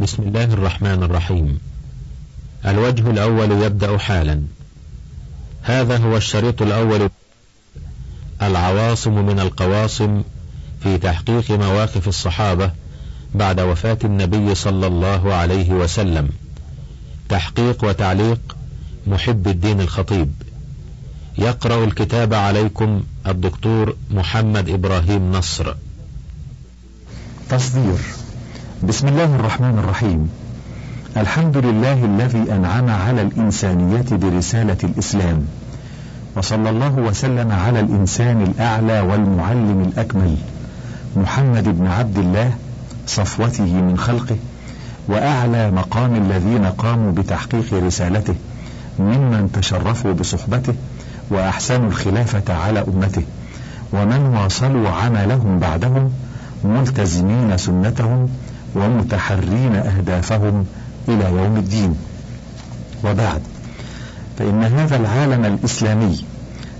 بسم الله الرحمن الرحيم. الوجه الأول يبدأ حالا. هذا هو الشريط الأول. العواصم من القواصم في تحقيق مواقف الصحابة بعد وفاة النبي صلى الله عليه وسلم. تحقيق وتعليق محب الدين الخطيب. يقرأ الكتاب عليكم الدكتور محمد إبراهيم نصر. تصدير. بسم الله الرحمن الرحيم. الحمد لله الذي أنعم على الإنسانية برسالة الإسلام وصلى الله وسلم على الإنسان الأعلى والمعلم الأكمل محمد بن عبد الله صفوته من خلقه وأعلى مقام الذين قاموا بتحقيق رسالته ممن تشرفوا بصحبته وأحسنوا الخلافة على أمته ومن واصلوا عملهم بعدهم ملتزمين سنتهم ومتحرين أهدافهم إلى يوم الدين. وبعد فإن هذا العالم الإسلامي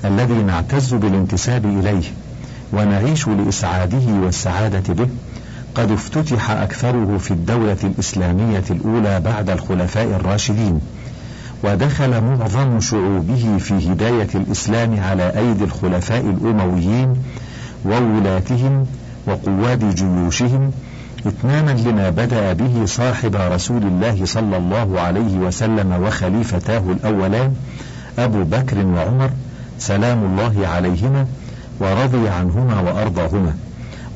الذي نعتز بالانتساب إليه ونعيش لإسعاده والسعادة به قد افتتح أكثره في الدولة الإسلامية الأولى بعد الخلفاء الراشدين ودخل معظم شعوبه في هداية الإسلام على أيدي الخلفاء الأمويين وولاتهم وقواد جيوشهم إتماما لما بدأ به صاحب رسول الله صلى الله عليه وسلم وخليفتاه الأولان أبو بكر وعمر سلام الله عليهما ورضي عنهما وأرضاهما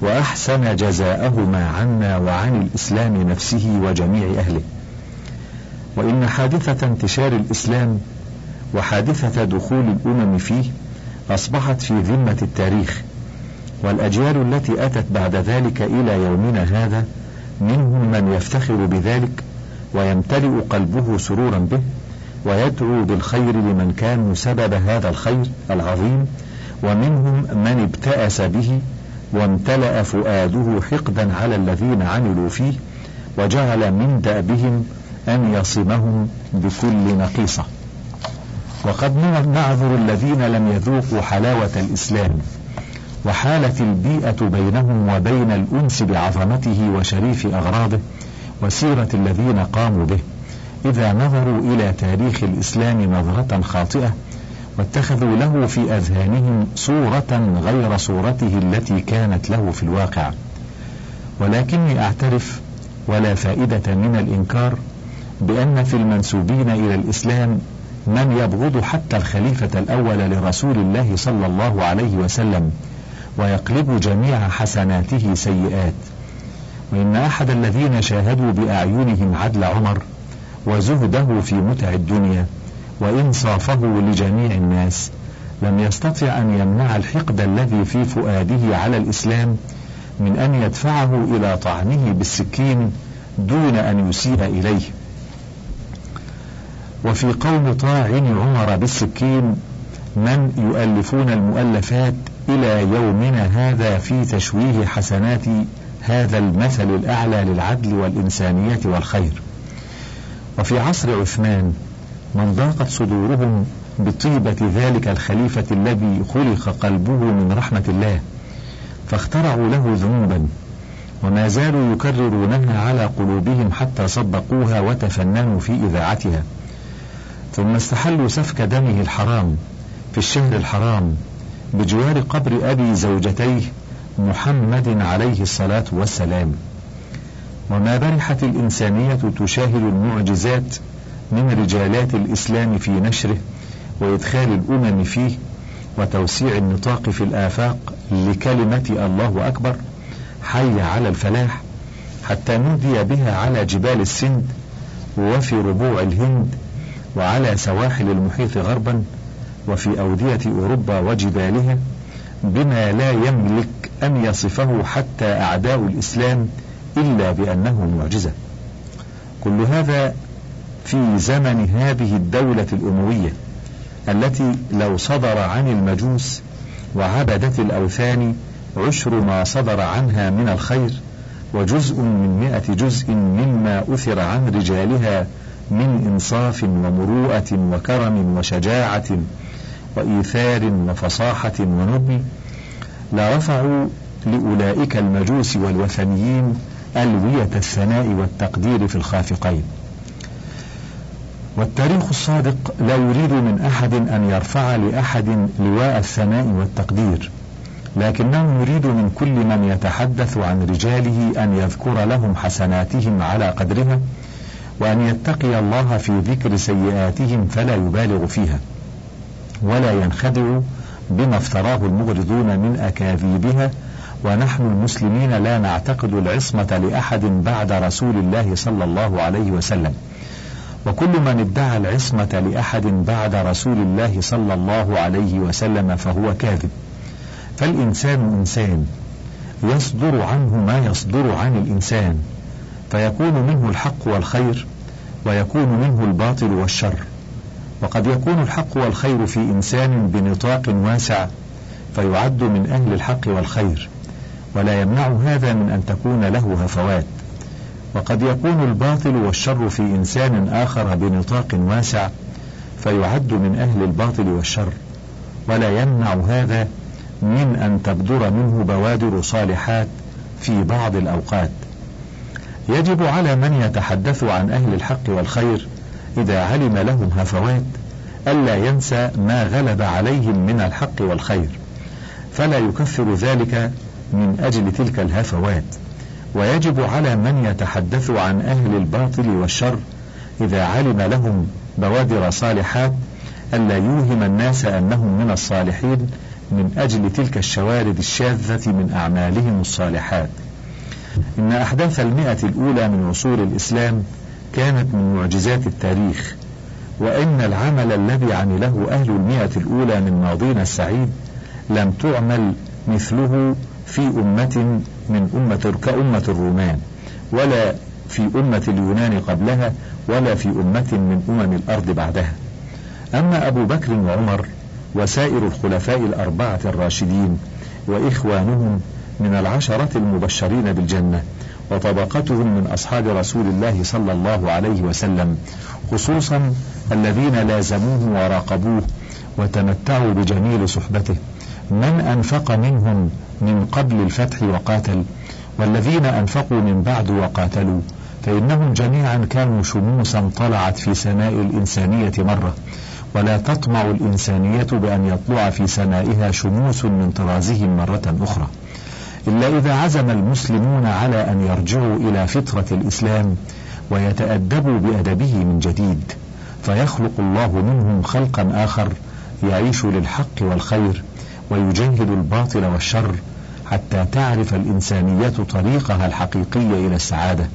وأحسن جزاءهما عنا وعن الإسلام نفسه وجميع أهله. وإن حادثة انتشار الإسلام وحادثة دخول الأمم فيه أصبحت في ذمة التاريخ. والأجيال التي أتت بعد ذلك إلى يومنا هذا منهم من يفتخر بذلك ويمتلئ قلبه سرورا به ويدعو بالخير لمن كانوا سبب هذا الخير العظيم ومنهم من ابتأس به وامتلأ فؤاده حقدا على الذين عملوا فيه وجعل من دأبهم أن يصمهم بكل نقيصة. وقد نعذر الذين لم يذوقوا حلاوة الإسلام وحالت البيئة بينهم وبين الأنس بعظمته وشريف أغراضه وسيرة الذين قاموا به إذا نظروا إلى تاريخ الإسلام نظرة خاطئة واتخذوا له في أذهانهم صورة غير صورته التي كانت له في الواقع. ولكني أعترف ولا فائدة من الإنكار بأن في المنسوبين إلى الإسلام من يبغض حتى الخليفة الأول لرسول الله صلى الله عليه وسلم ويقلب جميع حسناته سيئات. وإن أحد الذين شاهدوا بأعينهم عدل عمر وزهده في متع الدنيا وإنصافه لجميع الناس لم يستطع أن يمنع الحقد الذي في فؤاده على الإسلام من أن يدفعه إلى طعنه بالسكين دون أن يسيء إليه. وفي قوم طاعن عمر بالسكين من يؤلفون المؤلفات إلى يومنا هذا في تشويه حسنات هذا المثل الأعلى للعدل والإنسانية والخير. وفي عصر عثمان من ضاقت صدورهم بطيبة ذلك الخليفة الذي خلق قلبه من رحمة الله فاخترعوا له ذنوبا وما زالوا يكررونها على قلوبهم حتى صدقوها وتفننوا في إذاعتها. ثم استحلوا سفك دمه الحرام في الشهر الحرام بجوار قبر أبي زوجتيه محمد عليه الصلاة والسلام. وما برحت الإنسانية تشاهد المعجزات من رجالات الإسلام في نشره وإدخال الأمم فيه وتوسيع النطاق في الآفاق لكلمة الله أكبر حي على الفلاح حتى نودي بها على جبال السند وفي ربوع الهند وعلى سواحل المحيط غربا. وفي أودية أوروبا وجبالها بما لا يملك أن يصفه حتى أعداء الإسلام إلا بأنه معجزة. كل هذا في زمن هذه الدولة الأموية التي لو صدر عن المجوس وعبدة الأوثان عشر ما صدر عنها من الخير وجزء من مئة جزء مما أثر عن رجالها من إنصاف ومروءة وكرم وشجاعة وإيثار وفصاحة ونبل لرفعوا لأولئك المجوس والوثنيين ألوية الثناء والتقدير في الخافقين. والتاريخ الصادق لا يريد من أحد أن يرفع لأحد لواء الثناء والتقدير لكنه يريد من كل من يتحدث عن رجاله أن يذكر لهم حسناتهم على قدرها وأن يتقي الله في ذكر سيئاتهم فلا يبالغ فيها. ولا ينخدع بما افتراه المغرضون من أكاذيبها ونحن المسلمين لا نعتقد العصمة لأحد بعد رسول الله صلى الله عليه وسلم. وكل من ادعى العصمة لأحد بعد رسول الله صلى الله عليه وسلم فهو كاذب. فالإنسان إنسان يصدر عنه ما يصدر عن الإنسان فيكون منه الحق والخير ويكون منه الباطل والشر. وقد يكون الحق والخير في إنسان بنطاق واسع فيعد من أهل الحق والخير ولا يمنع هذا من أن تكون له هفوات. وقد يكون الباطل والشر في إنسان آخر بنطاق واسع فيعد من أهل الباطل والشر ولا يمنع هذا من أن تبدر منه بوادر صالحات في بعض الأوقات. يجب على من يتحدث عن أهل الحق والخير إذا علم لهم هفوات ألا ينسى ما غلب عليهم من الحق والخير. فلا يكفر ذلك من أجل تلك الهفوات ويجب على من يتحدث عن أهل الباطل والشر إذا علم لهم بوادر صالحات ألا يوهم الناس أنهم من الصالحين من أجل تلك الشوارد الشاذة من أعمالهم الصالحات. إن أحداث المئة الأولى من عصور الإسلام كانت من معجزات التاريخ وإن العمل الذي عمله أهل المئة الأولى من ماضينا السعيد لم تعمل مثله في أمة من أمة كأمة الرومان ولا في أمة اليونان قبلها ولا في أمة من أمم الأرض بعدها. أما أبو بكر وعمر وسائر الخلفاء الأربعة الراشدين وإخوانهم من العشرة المبشرين بالجنة وطبقتهم من أصحاب رسول الله صلى الله عليه وسلم خصوصا الذين لازموه وراقبوه وتمتعوا بجميل صحبته. من أنفق منهم من قبل الفتح وقاتل والذين أنفقوا من بعد وقاتلوا فإنهم جميعا كانوا شموسا طلعت في سماء الإنسانية مرة. ولا تطمع الإنسانية بأن يطلع في سمائها شموس من طرازهم مرة أخرى. إلا إذا عزم المسلمون على أن يرجعوا إلى فطرة الإسلام ويتأدبوا بأدبه من جديد فيخلق الله منهم خلقا آخر يعيش للحق والخير ويجاهد الباطل والشر حتى تعرف الإنسانية طريقها الحقيقي إلى السعادة.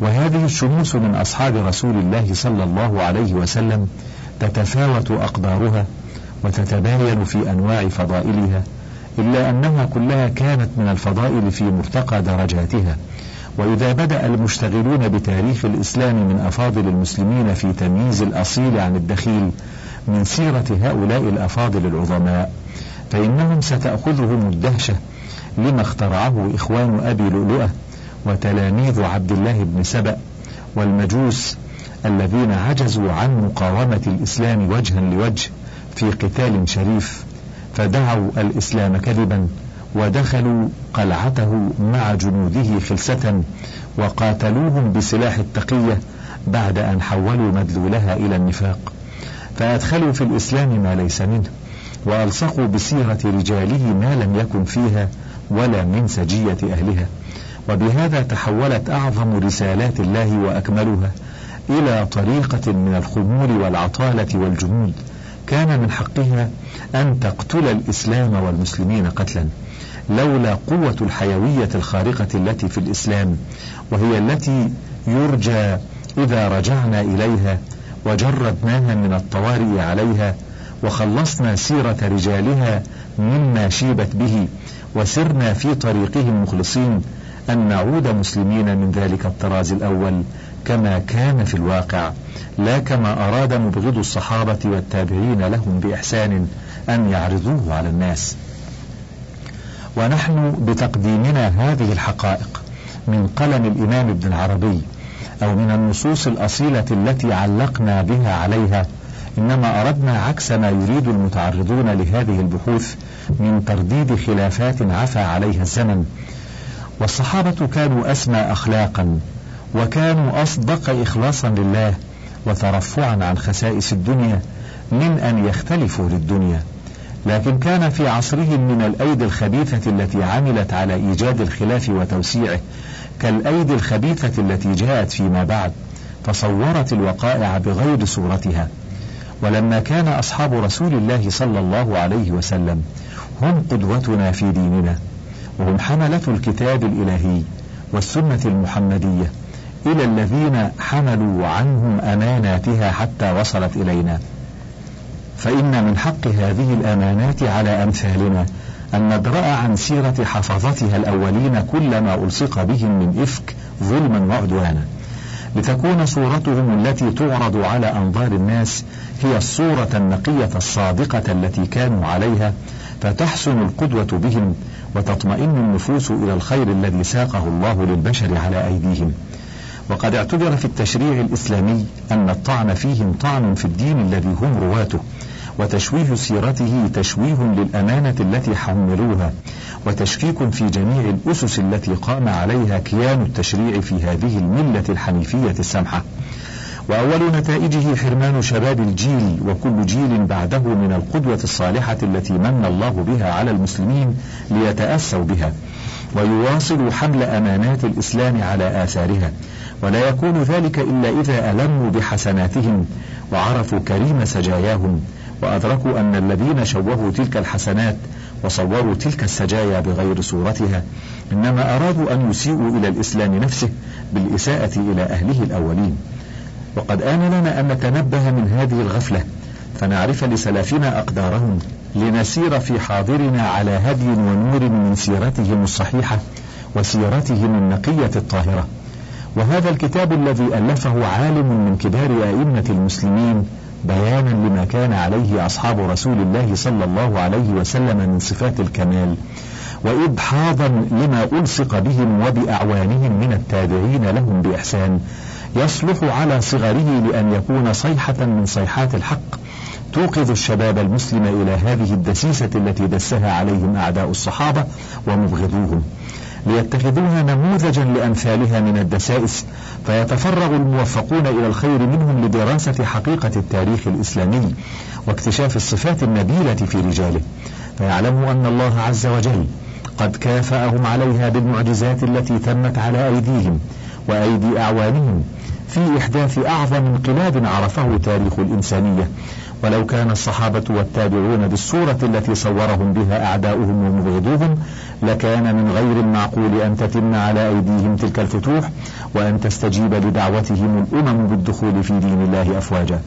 وهذه الشموس من أصحاب رسول الله صلى الله عليه وسلم تتفاوت أقدارها وتتباين في أنواع فضائلها. إلا أنها كلها كانت من الفضائل في مرتقى درجاتها. وإذا بدأ المشتغلون بتاريخ الإسلام من أفاضل المسلمين في تمييز الأصيل عن الدخيل من سيرة هؤلاء الأفاضل العظماء فإنهم ستأخذهم الدهشة لما اخترعه إخوان أبي لؤلؤة وتلاميذ عبد الله بن سبأ والمجوس الذين عجزوا عن مقاومة الإسلام وجها لوجه في قتال شريف. فدعوا الإسلام كذبا ودخلوا قلعته مع جنوده خلسة وقاتلوهم بسلاح التقية بعد أن حولوا مدلولها إلى النفاق. فأدخلوا في الإسلام ما ليس منه وألصقوا بسيرة رجاله ما لم يكن فيها ولا من سجية أهلها. وبهذا تحولت أعظم رسالات الله وأكملها إلى طريقة من الخمول والعطالة والجمود كان من حقها أن تقتل الإسلام والمسلمين قتلا لولا قوة الحيوية الخارقة التي في الإسلام وهي التي يرجى إذا رجعنا إليها وجردناها من الطوارئ عليها وخلصنا سيرة رجالها مما شيبت به وسرنا في طريقهم مخلصين أن نعود مسلمين من ذلك الطراز الأول كما كان في الواقع لا كما أراد مبغض الصحابة والتابعين لهم بإحسان أن يعرضوه على الناس. ونحن بتقديمنا هذه الحقائق من قلم الإمام ابن العربي أو من النصوص الأصيلة التي علقنا بها عليها إنما أردنا عكس ما يريد المتعرضون لهذه البحوث من ترديد خلافات عفى عليها الزمن. والصحابة كانوا أسمى أخلاقا وكانوا أصدق إخلاصا لله وترفعا عن خسائس الدنيا من أن يختلفوا للدنيا. لكن كان في عصرهم من الأيدي الخبيثة التي عملت على إيجاد الخلاف وتوسيعه كالأيدي الخبيثة التي جاءت فيما بعد فصورت الوقائع بغير صورتها. ولما كان أصحاب رسول الله صلى الله عليه وسلم هم قدوتنا في ديننا وهم حملة الكتاب الإلهي والسنة المحمدية. إلى الذين حملوا عنهم أماناتها حتى وصلت إلينا. فإن من حق هذه الأمانات على أمثالنا أن ندرأ عن سيرة حفظتها الأولين كل ما ألصق بهم من إفك ظلما وعدوانا لتكون صورتهم التي تعرض على أنظار الناس هي الصورة النقية الصادقة التي كانوا عليها فتحسن القدوة بهم وتطمئن النفوس إلى الخير الذي ساقه الله للبشر على أيديهم. وقد اعتبر في التشريع الإسلامي أن الطعن فيهم طعن في الدين الذي هم رواته وتشويه سيرته تشويه للأمانة التي حملوها وتشكيك في جميع الأسس التي قام عليها كيان التشريع في هذه الملة الحنيفية السمحة. وأول نتائجه حرمان شباب الجيل وكل جيل بعده من القدوة الصالحة التي من الله بها على المسلمين ليتأسوا بها ويواصلوا حمل أمانات الإسلام على آثارها. ولا يكون ذلك إلا إذا ألموا بحسناتهم وعرفوا كريم سجاياهم وأدركوا أن الذين شوهوا تلك الحسنات وصوروا تلك السجايا بغير صورتها إنما أرادوا أن يسيئوا إلى الإسلام نفسه بالإساءة إلى أهله الأولين. وقد آن لنا أن نتنبه من هذه الغفلة فنعرف لسلفنا أقدارهم لنسير في حاضرنا على هدي ونور من سيرتهم الصحيحة وسيرتهم النقية الطاهرة. وهذا الكتاب الذي ألفه عالم من كبار أئمة المسلمين بيانا لما كان عليه أصحاب رسول الله صلى الله عليه وسلم من صفات الكمال. وإبحاضا لما ألصق بهم وبأعوانهم من التابعين لهم بإحسان. يصلح على صغره لأن يكون صيحة من صيحات الحق. توقظ الشباب المسلم إلى هذه الدسيسة التي دسها عليهم أعداء الصحابة ومبغضوهم. ليتخذوها نموذجا لأمثالها من الدسائس فيتفرغ الموفقون إلى الخير منهم لدراسة حقيقة التاريخ الإسلامي واكتشاف الصفات النبيلة في رجاله. فيعلموا أن الله عز وجل قد كافأهم عليها بالمعجزات التي تمت على أيديهم وأيدي أعوانهم في إحداث أعظم انقلاب عرفه تاريخ الإنسانية. ولو كان الصحابة والتابعون بالصورة التي صورهم بها أعداؤهم ومبغضوهم لكان من غير المعقول أن تتم على أيديهم تلك الفتوح وأن تستجيب لدعوتهم الأمم بالدخول في دين الله أفواجا.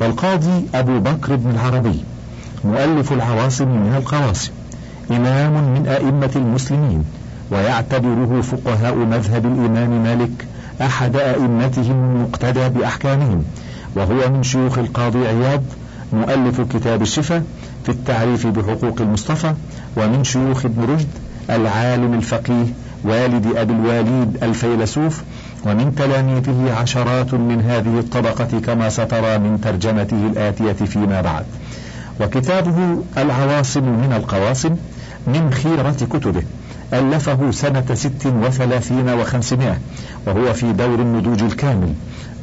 والقاضي أبو بكر بن العربي مؤلف العواصم من القواصم إمام من أئمة المسلمين ويعتبره فقهاء مذهب الإمام مالك أحد أئمتهم المقتدى بأحكامهم وهو من شيوخ القاضي عياض مؤلف كتاب الشفا في التعريف بحقوق المصطفى ومن شيوخ ابن رشد العالم الفقيه والد أبي الواليد الفيلسوف ومن تلاميذه عشرات من هذه الطبقة كما سترى من ترجمته الآتية فيما بعد. وكتابه العواصم من القواصم من خيرة كتبه. ألفه سنة ست وثلاثين وخمسمائة وهو في دور النضوج الكامل.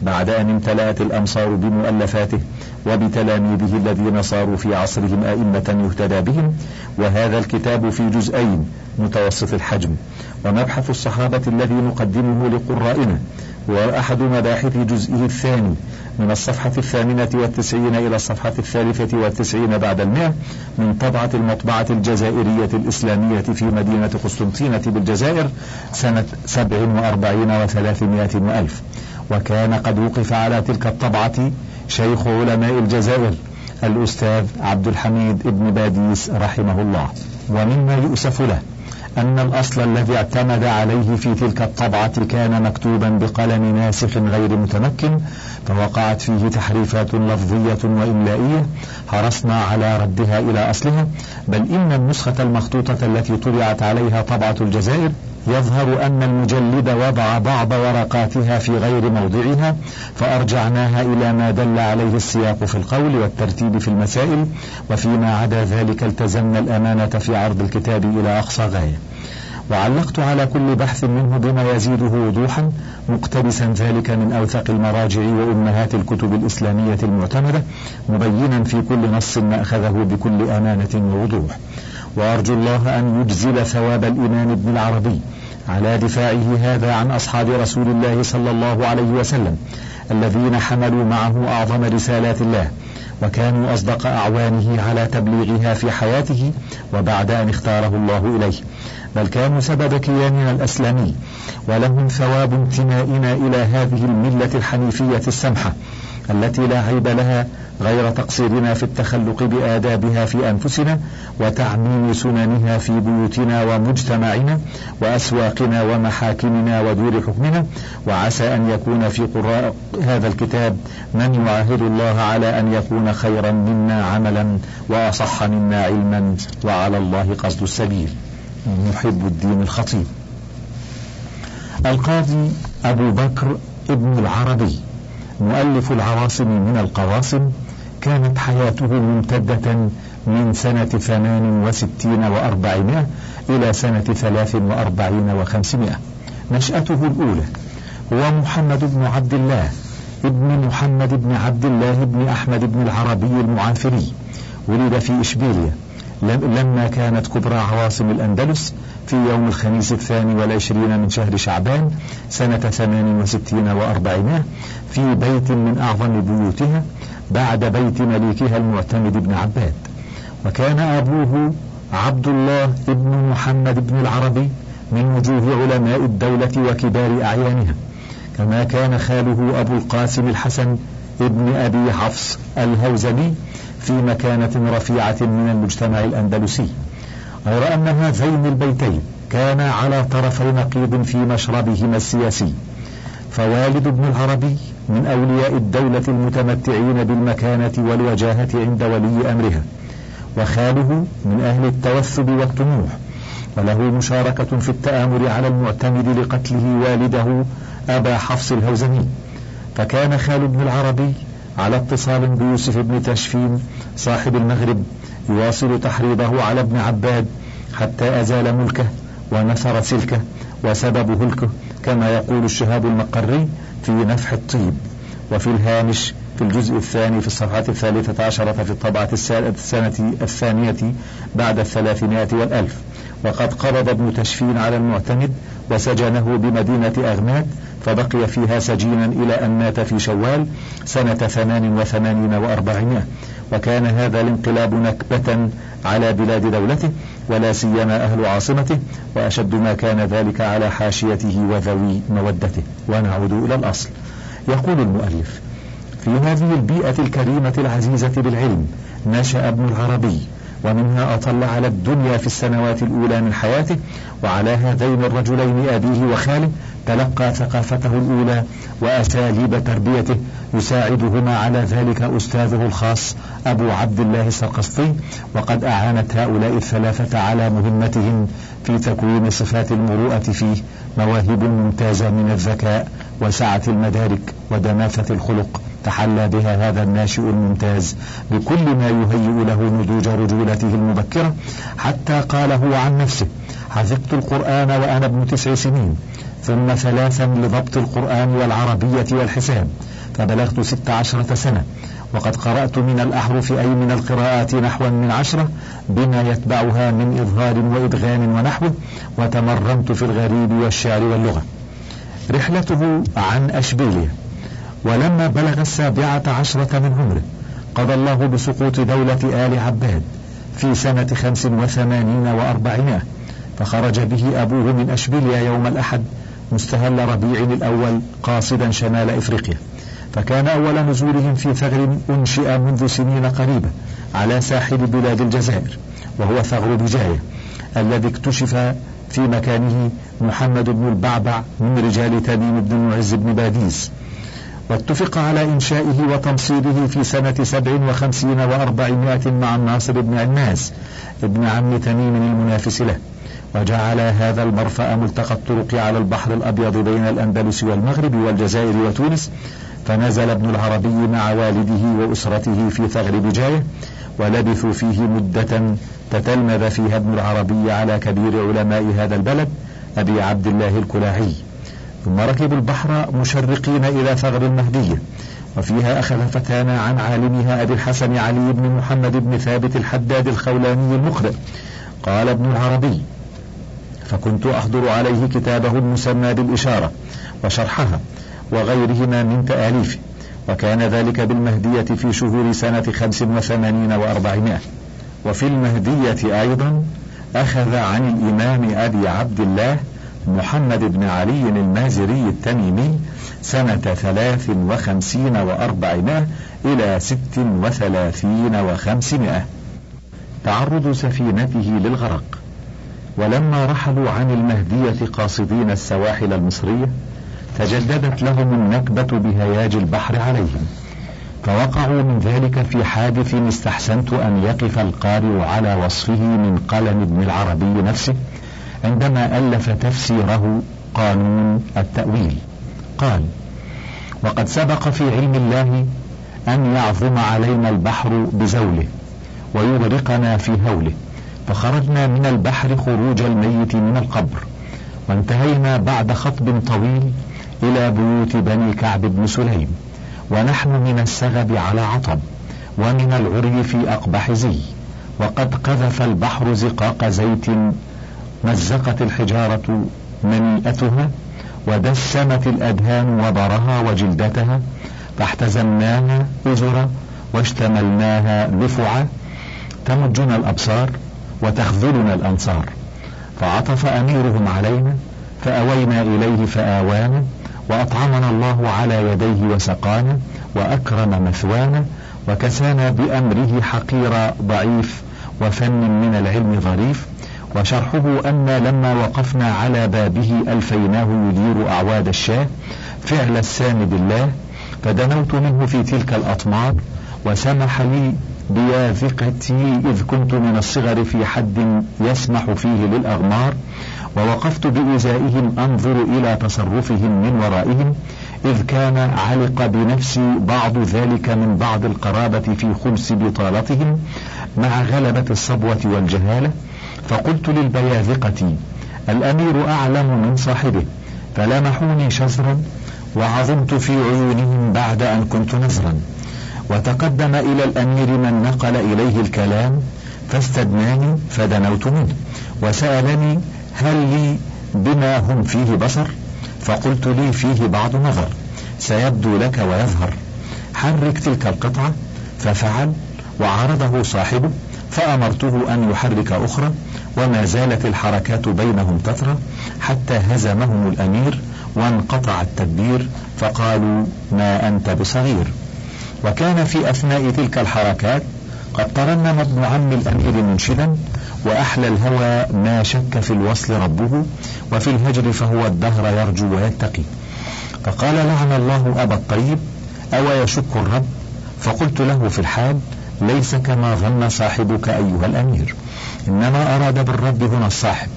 بعد أن امتلأت الأمصار بمؤلفاته وبتلاميذه الذين صاروا في عصرهم أئمة يهتدى بهم وهذا الكتاب في جزئين متوسط الحجم. ومبحث الصحابة الذي نقدمه لقرائنا هو أحد مباحث جزئه الثاني من الصفحة الثامنة والتسعين إلى الصفحة الثالثة والتسعين بعد المئة من طبعة المطبعة الجزائرية الإسلامية في مدينة قسطنطينة بالجزائر سنة سبع وأربعين وثلاثمائة وألف. وكان قد وقف على تلك الطبعة شيخ علماء الجزائر الأستاذ عبد الحميد ابن باديس رحمه الله. ومما يؤسف له أن الأصل الذي اعتمد عليه في تلك الطبعة كان مكتوبا بقلم ناسخ غير متمكن فوقعت فيه تحريفات لفظية وإملائية. حرصنا على ردها إلى أصلها بل إن النسخة المخطوطة التي طبعت عليها طبعة الجزائر يظهر أن المجلد وضع بعض ورقاتها في غير موضعها فأرجعناها إلى ما دل عليه السياق في القول والترتيب في المسائل وفيما عدا ذلك التزمنا الأمانة في عرض الكتاب إلى أقصى غاية. وعلقت على كل بحث منه بما يزيده وضوحا مقتبسا ذلك من أوثق المراجع وأمهات الكتب الإسلامية المعتمدة مبينا في كل نص ما أخذه بكل أمانة ووضوح. وأرجو الله أن يجزل ثواب الإمام ابن العربي على دفاعه هذا عن أصحاب رسول الله صلى الله عليه وسلم الذين حملوا معه أعظم رسالات الله وكانوا أصدق أعوانه على تبليغها في حياته وبعد أن اختاره الله إليه. بل كانوا سبب كياننا الأسلامي ولهم ثواب انتمائنا إلى هذه الملة الحنيفية السمحة التي لا عيب لها غير تقصيرنا في التخلق بآدابها في أنفسنا وتعميم سننها في بيوتنا ومجتمعنا وأسواقنا ومحاكمنا ودور حكمنا. وعسى أن يكون في قراء هذا الكتاب من يعاهد الله على أن يكون خيرا منا عملا وأصح منا علما وعلى الله قصد السبيل. محب الدين الخطيب. القاضي أبو بكر ابن العربي. مؤلف العواصم من القواصم كانت حياته ممتدة من سنة ثمان وستين وأربعمائة إلى سنة ثلاث وأربعين وخمسمائة. نشأته الأولى هو محمد بن عبد الله ابن محمد بن عبد الله بن أحمد بن العربي المعافري. ولد في إشبيليا لما كانت كبرى عواصم الأندلس في يوم الخميس الثاني والعشرين من شهر شعبان سنة ثمان وستين وأربعمائة في بيت من أعظم بيوتها بعد بيت مليكها المعتمد بن عباد. وكان أبوه عبد الله بن محمد بن العربي من وجوه علماء الدولة وكبار أعيانها. كما كان خاله أبو القاسم الحسن ابن أبي حفص الهوزني في مكانة رفيعة من المجتمع الأندلسي. غير أن هذين البيتين كانا على طرفي نقيض في مشربهما السياسي. فوالد ابن العربي من أولياء الدولة المتمتعين بالمكانة والوجاهة عند ولي أمرها. وخاله من أهل التوثب والطموح. وله مشاركة في التآمر على المعتمد لقتله والده أبا حفص الهوزني فكان خال ابن العربي على اتصال بيوسف بن تشفين صاحب المغرب يواصل تحريضه على ابن عباد حتى أزال ملكه ونثر سلكه وسبب هلكه كما يقول الشهاب المقري في نفح الطيب. وفي الهامش في الجزء الثاني في الصفحة الثالثة عشرة في الطبعة السنة الثانية بعد الثلاثمائة والألف. وقد قبض ابن تشفين على المعتمد وسجنه بمدينة أغماد فبقي فيها سجينا إلى أن مات في شوال سنة ثمان وثمانين وأربعمائة. وكان هذا الانقلاب نكبة على بلاد دولته ولا سيما أهل عاصمته وأشد ما كان ذلك على حاشيته وذوي مودته. ونعود إلى الأصل. يقول المؤلف في هذه البيئة الكريمة العزيزة بالعلم نشأ ابن العربي ومنها أطل على الدنيا في السنوات الأولى من حياته وعلى هذين الرجلين أبيه وخاله تلقى ثقافته الأولى وأساليب تربيته. يساعدهما على ذلك أستاذه الخاص أبو عبد الله السرقسطي وقد أعانت هؤلاء الثلاثة على مهمتهم في تكوين صفات المروءة فيه مواهب ممتازة من الذكاء وسعة المدارك ودماثة الخلق. تحلى بها هذا الناشئ الممتاز بكل ما يهيئ له نضوج رجولته المبكرة. حتى قال هو عن نفسه حفظت القرآن وأنا ابن تسع سنين. ثم ثلاثا لضبط القرآن والعربية والحساب فبلغت ست عشرة سنة. وقد قرأت من الأحرف أي من القراءات نحوا من عشرة بما يتبعها من إظهار وإدغام ونحو وتمرنت في الغريب والشعر واللغة. رحلته عن أشبيلية. ولما بلغ السابعة عشرة من عمره قضى الله بسقوط دولة آل عباد في سنة خمس وثمانين وأربعمائة فخرج به أبوه من أشبيليا يوم الأحد مستهل ربيع الأول قاصدا شمال إفريقيا. فكان أول نزولهم في ثغر أنشئ منذ سنين قريبة على ساحل بلاد الجزائر وهو ثغر بجاية الذي اكتشف في مكانه محمد بن البعبع من رجال تميم بن معز بن باديس. واتفق على إنشائه وتمصيره في سنة سبع وخمسين وأربعمائة مع الناصر بن علناس ابن عم تميم المنافس له. وجعل هذا المرفأ ملتقى الطرق على البحر الأبيض بين الأندلس والمغرب والجزائر وتونس فنزل ابن العربي مع والده وأسرته في ثغر بجاية ولبثوا فيه مدة تتلمذ فيها ابن العربي على كبير علماء هذا البلد أبي عبد الله الكلاعي. ثم ركبوا البحر مشرقين إلى ثغر المهدية وفيها أخذ فتانا عن عالمها أبي الحسن علي بن محمد بن ثابت الحداد الخولاني المقرئ. قال ابن العربي فكنت أحضر عليه كتابه المسمى بالإشارة وشرحها وغيرهما من تآليفه وكان ذلك بالمهدية في شهور سنة خمس وثمانين وأربعمائة. وفي المهدية أيضا أخذ عن الإمام أبي عبد الله محمد بن علي المازري التميمي سنة ثلاث وخمسين وأربعمائة إلى ست وثلاثين وخمسمائة. تعرض سفينته للغرق. ولما رحلوا عن المهدية قاصدين السواحل المصرية تجددت لهم النكبة بهياج البحر عليهم. فوقعوا من ذلك في حادث استحسنت أن يقف القارئ على وصفه من قلم ابن العربي نفسه عندما ألف تفسيره قانون التأويل. قال وقد سبق في علم الله أن يعظم علينا البحر بزوله ويغرقنا في هوله. فخرجنا من البحر خروج الميت من القبر وانتهينا بعد خطب طويل إلى بيوت بني كعب بن سليم ونحن من السغب على عطب ومن العري في أقبح زي وقد قذف البحر زقاق زيت مزقت الحجارة منيئتها ودسمت الأدهان وبرها وجلدتها فاحتزمناها أزرا واشتملناها لفعا تمجنا الأبصار وتخذلنا الأنصار. فعطف أميرهم علينا فأوينا إليه فآوانا وأطعمنا الله على يديه وسقانا وأكرم مثوانا وكسانا بأمره حقير ضعيف وفن من العلم ظريف. وشرحه أن لما وقفنا على بابه ألفيناه يدير أعواد الشاه فعل السامد الله فدنوت منه في تلك الأطمار وسمح لي بياذقتي إذ كنت من الصغر في حد يسمح فيه للأغمار ووقفت بإزائهم أنظر إلى تصرفهم من ورائهم إذ كان علق بنفسي بعض ذلك من بعض القرابة في خمس بطالتهم مع غلبة الصبوة والجهالة فقلت للبياذقة الأمير أعلم من صاحبه فلمحوني شزرا وعظمت في عيونهم بعد أن كنت نزرا وتقدم إلى الأمير من نقل إليه الكلام فاستدناني فدنوت منه وسألني هل لي بما هم فيه بصر؟ فقلت لي فيه بعض نظر سيبدو لك ويظهر. حرك تلك القطعة ففعل وعرضه صاحبه فأمرته أن يحرك أخرى وما زالت الحركات بينهم تترى حتى هزمهم الأمير وانقطع التدبير فقالوا ما أنت بصغير. وكان في أثناء تلك الحركات قد ترنم ابن عم الأمير منشدا وأحلى الهوى ما شك في الوصل ربه وفي الهجر فهو الدهر يرجو ويتقي. فقال لعن الله أبا الطيب أو يشك الرب؟ فقلت له في الحال ليس كما ظن صاحبك أيها الأمير. إنما أراد بالرب هنا الصاحب.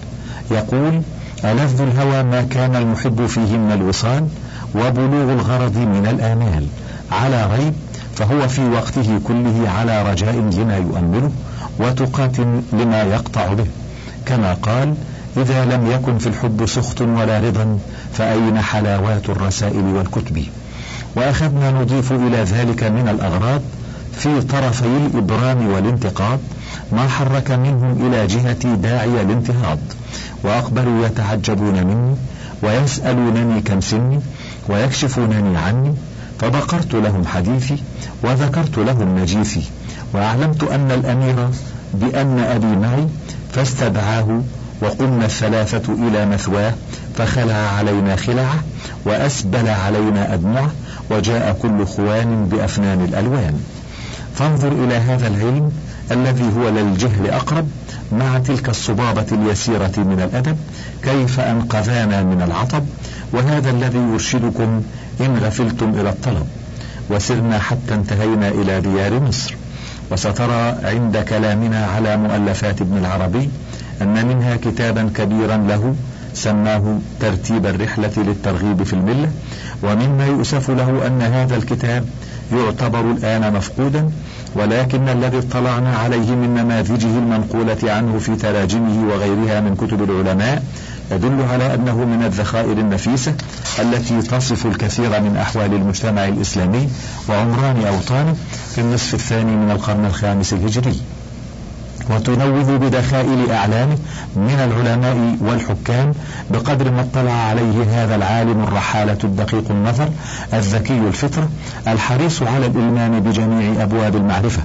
يقول ألذ الهوى ما كان المحب فيه من الوصال وبلوغ الغرض من الآمال. على ريب فهو في وقته كله على رجاء لما يؤمله وتقات لما يقطع به. كما قال إذا لم يكن في الحب سخط ولا رضا فأين حلاوات الرسائل والكتب؟ وأخذنا نضيف إلى ذلك من الأغراض في طرفي الإبرام والانتقاد ما حرك منهم إلى جهة داعي الانتهاض. وأقبلوا يتعجبون مني ويسألونني كم سني ويكشفونني عني فبقرت لهم حديثي وذكرت لهم نجيثي وأعلمت أن الأمير بأن أبي معي فاستدعاه وقمنا الثلاثة إلى مثواه فخلع علينا خلعه وأسبل علينا أدمعه وجاء كل خوان بأفنان الألوان. فانظر إلى هذا العلم الذي هو للجهل أقرب مع تلك الصبابة اليسيرة من الأدب كيف أنقذانا من العطب؟ وهذا الذي يرشدكم إن غفلتم إلى الطلب. وسرنا حتى انتهينا إلى ديار مصر. وسترى عند كلامنا على مؤلفات ابن العربي أن منها كتابا كبيرا له سماه ترتيب الرحلة للترغيب في الملة ومما يؤسف له أن هذا الكتاب يعتبر الآن مفقودا ولكن الذي اطلعنا عليه من نماذجه المنقولة عنه في تراجمه وغيرها من كتب العلماء يدل على أنه من الذخائر النفيسة التي تصف الكثير من أحوال المجتمع الإسلامي وعمران أوطانه في النصف الثاني من القرن الخامس الهجري. وتنوه بدخائل أعلامه من العلماء والحكام بقدر ما اطلع عليه هذا العالم الرحالة الدقيق النظر الذكي الفطرة الحريص على الإلمام بجميع أبواب المعرفة.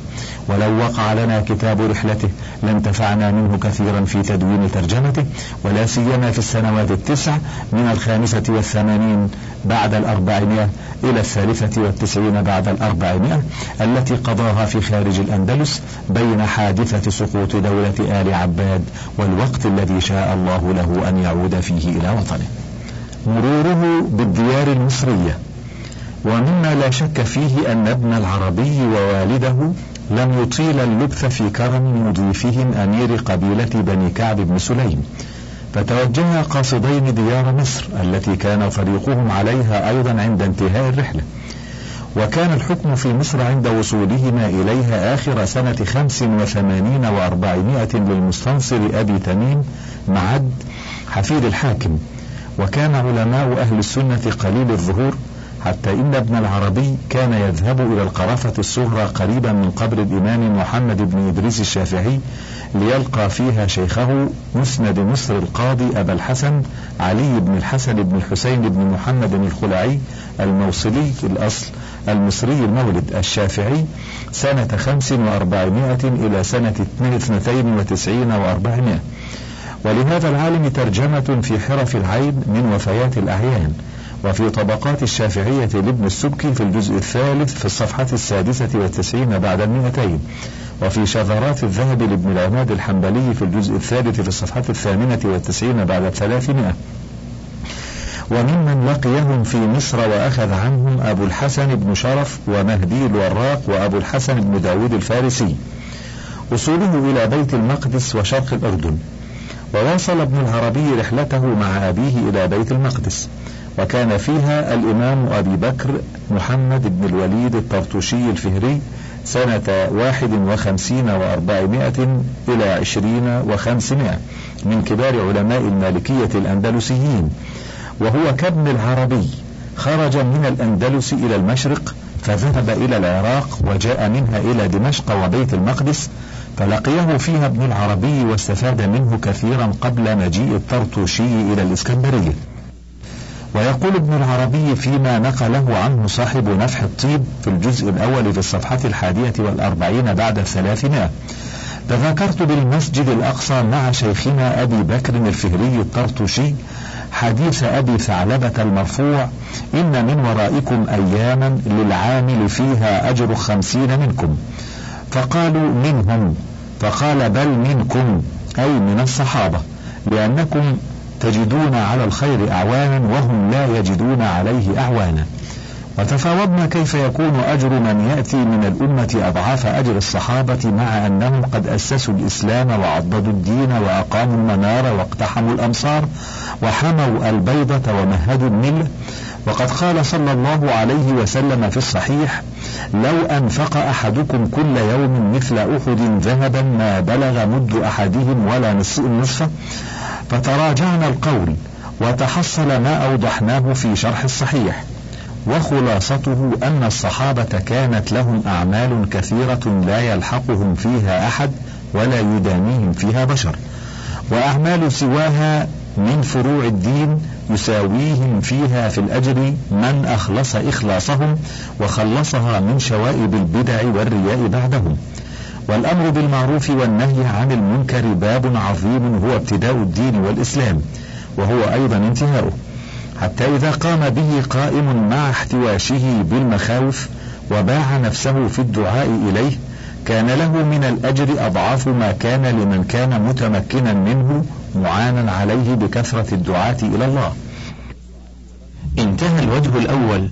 ولو وقع لنا كتاب رحلته لانتفعنا منه كثيرا في تدوين ترجمته ولا سيما في السنوات التسع من الخامسة والثمانين بعد الأربعمائة إلى الثالثة والتسعين بعد الأربعمائة التي قضاها في خارج الأندلس بين حادثة سقوط دولة آل عباد والوقت الذي شاء الله له أن يعود فيه إلى وطنه. مروره بالديار المصرية. ومما لا شك فيه أن ابن العربي ووالده لم يطيل اللبث في كرم مضيفهم أمير قبيلة بني كعب بن سليم. فتوجها قاصدين ديار مصر التي كان طريقهم عليها أيضا عند انتهاء الرحلة. وكان الحكم في مصر عند وصولهما إليها آخر سنة خمس وثمانين وأربعمائة للمستنصر أبي تميم معد حفيد الحاكم. وكان علماء أهل السنة قليل الظهور حتى إن ابن العربي كان يذهب إلى القرافة الصغرى قريبا من قبر الإمام محمد بن إدريس الشافعي ليلقى فيها شيخه مسند مصر القاضي أبا الحسن علي بن الحسن بن الحسين بن محمد الخلعي الموصلي الأصل. المصري المولد الشافعي سنة خمس وأربعمائة إلى سنة اثنتين وتسعين وأربعمائة. ولهذا العالم ترجمة في حرف العين من وفيات الأعيان وفي طبقات الشافعية لابن السبكي في الجزء الثالث في الصفحة السادسة والتسعين بعد المئتين وفي شذرات الذهب لابن العماد الحنبلي في الجزء الثالث في الصفحة الثامنة والتسعين بعد الثلاثمائة. وممن لقيهم في مصر وأخذ عنهم أبو الحسن بن شرف ومهدي الوراق وأبو الحسن بن داود الفارسي. وصوله إلى بيت المقدس وشرق الأردن. وواصل ابن العربي رحلته مع أبيه إلى بيت المقدس. وكان فيها الإمام أبي بكر محمد بن الوليد الطرطوشي الفهري سنة واحد وخمسين وأربعمائة إلى عشرين وخمسمائة من كبار علماء المالكية الأندلسيين. وهو كابن العربي خرج من الأندلس إلى المشرق فذهب إلى العراق وجاء منها إلى دمشق وبيت المقدس فلقيه فيها ابن العربي واستفاد منه كثيرا قبل مجيء الطرطوشي إلى الإسكندرية. ويقول ابن العربي فيما نقله عنه صاحب نفح الطيب في الجزء الأول في الصفحة الحادية والأربعين بعد الثلاثمائة. تذكرت بالمسجد الأقصى مع شيخنا أبي بكر الفهري الطرطوشي حديث أبي ثعلبة المرفوع إن من ورائكم أياما للعامل فيها أجر خمسين منكم. فقالوا منهم فقال بل منكم أي من الصحابة لأنكم تجدون على الخير أعوانا وهم لا يجدون عليه أعوانا. وتفاوضنا كيف يكون أجر من يأتي من الأمة أضعاف أجر الصحابة مع أنهم قد أسسوا الإسلام وعضدوا الدين وأقاموا المنار واقتحموا الأمصار وحموا البيضة ومهدوا الملة وقد قال صلى الله عليه وسلم في الصحيح لو أنفق أحدكم كل يوم مثل أحد ذهبا ما بلغ مد أحدهم ولا نصفه فتراجعنا القول وتحصل ما أوضحناه في شرح الصحيح وخلاصته أن الصحابة كانت لهم أعمال كثيرة لا يلحقهم فيها أحد ولا يدانيهم فيها بشر. وأعمال سواها من فروع الدين يساويهم فيها في الأجر من أخلص إخلاصهم وخلصها من شوائب البدع والرياء بعدهم. والأمر بالمعروف والنهي عن المنكر باب عظيم هو ابتداء الدين والإسلام وهو أيضا انتهاؤه. حتى إذا قام به قائم مع احتواشه بالمخاوف وباع نفسه في الدعاء إليه كان له من الأجر أضعاف ما كان لمن كان متمكنا منه معانا عليه بكثرة الدعاة إلى الله. انتهى الوجه الأول.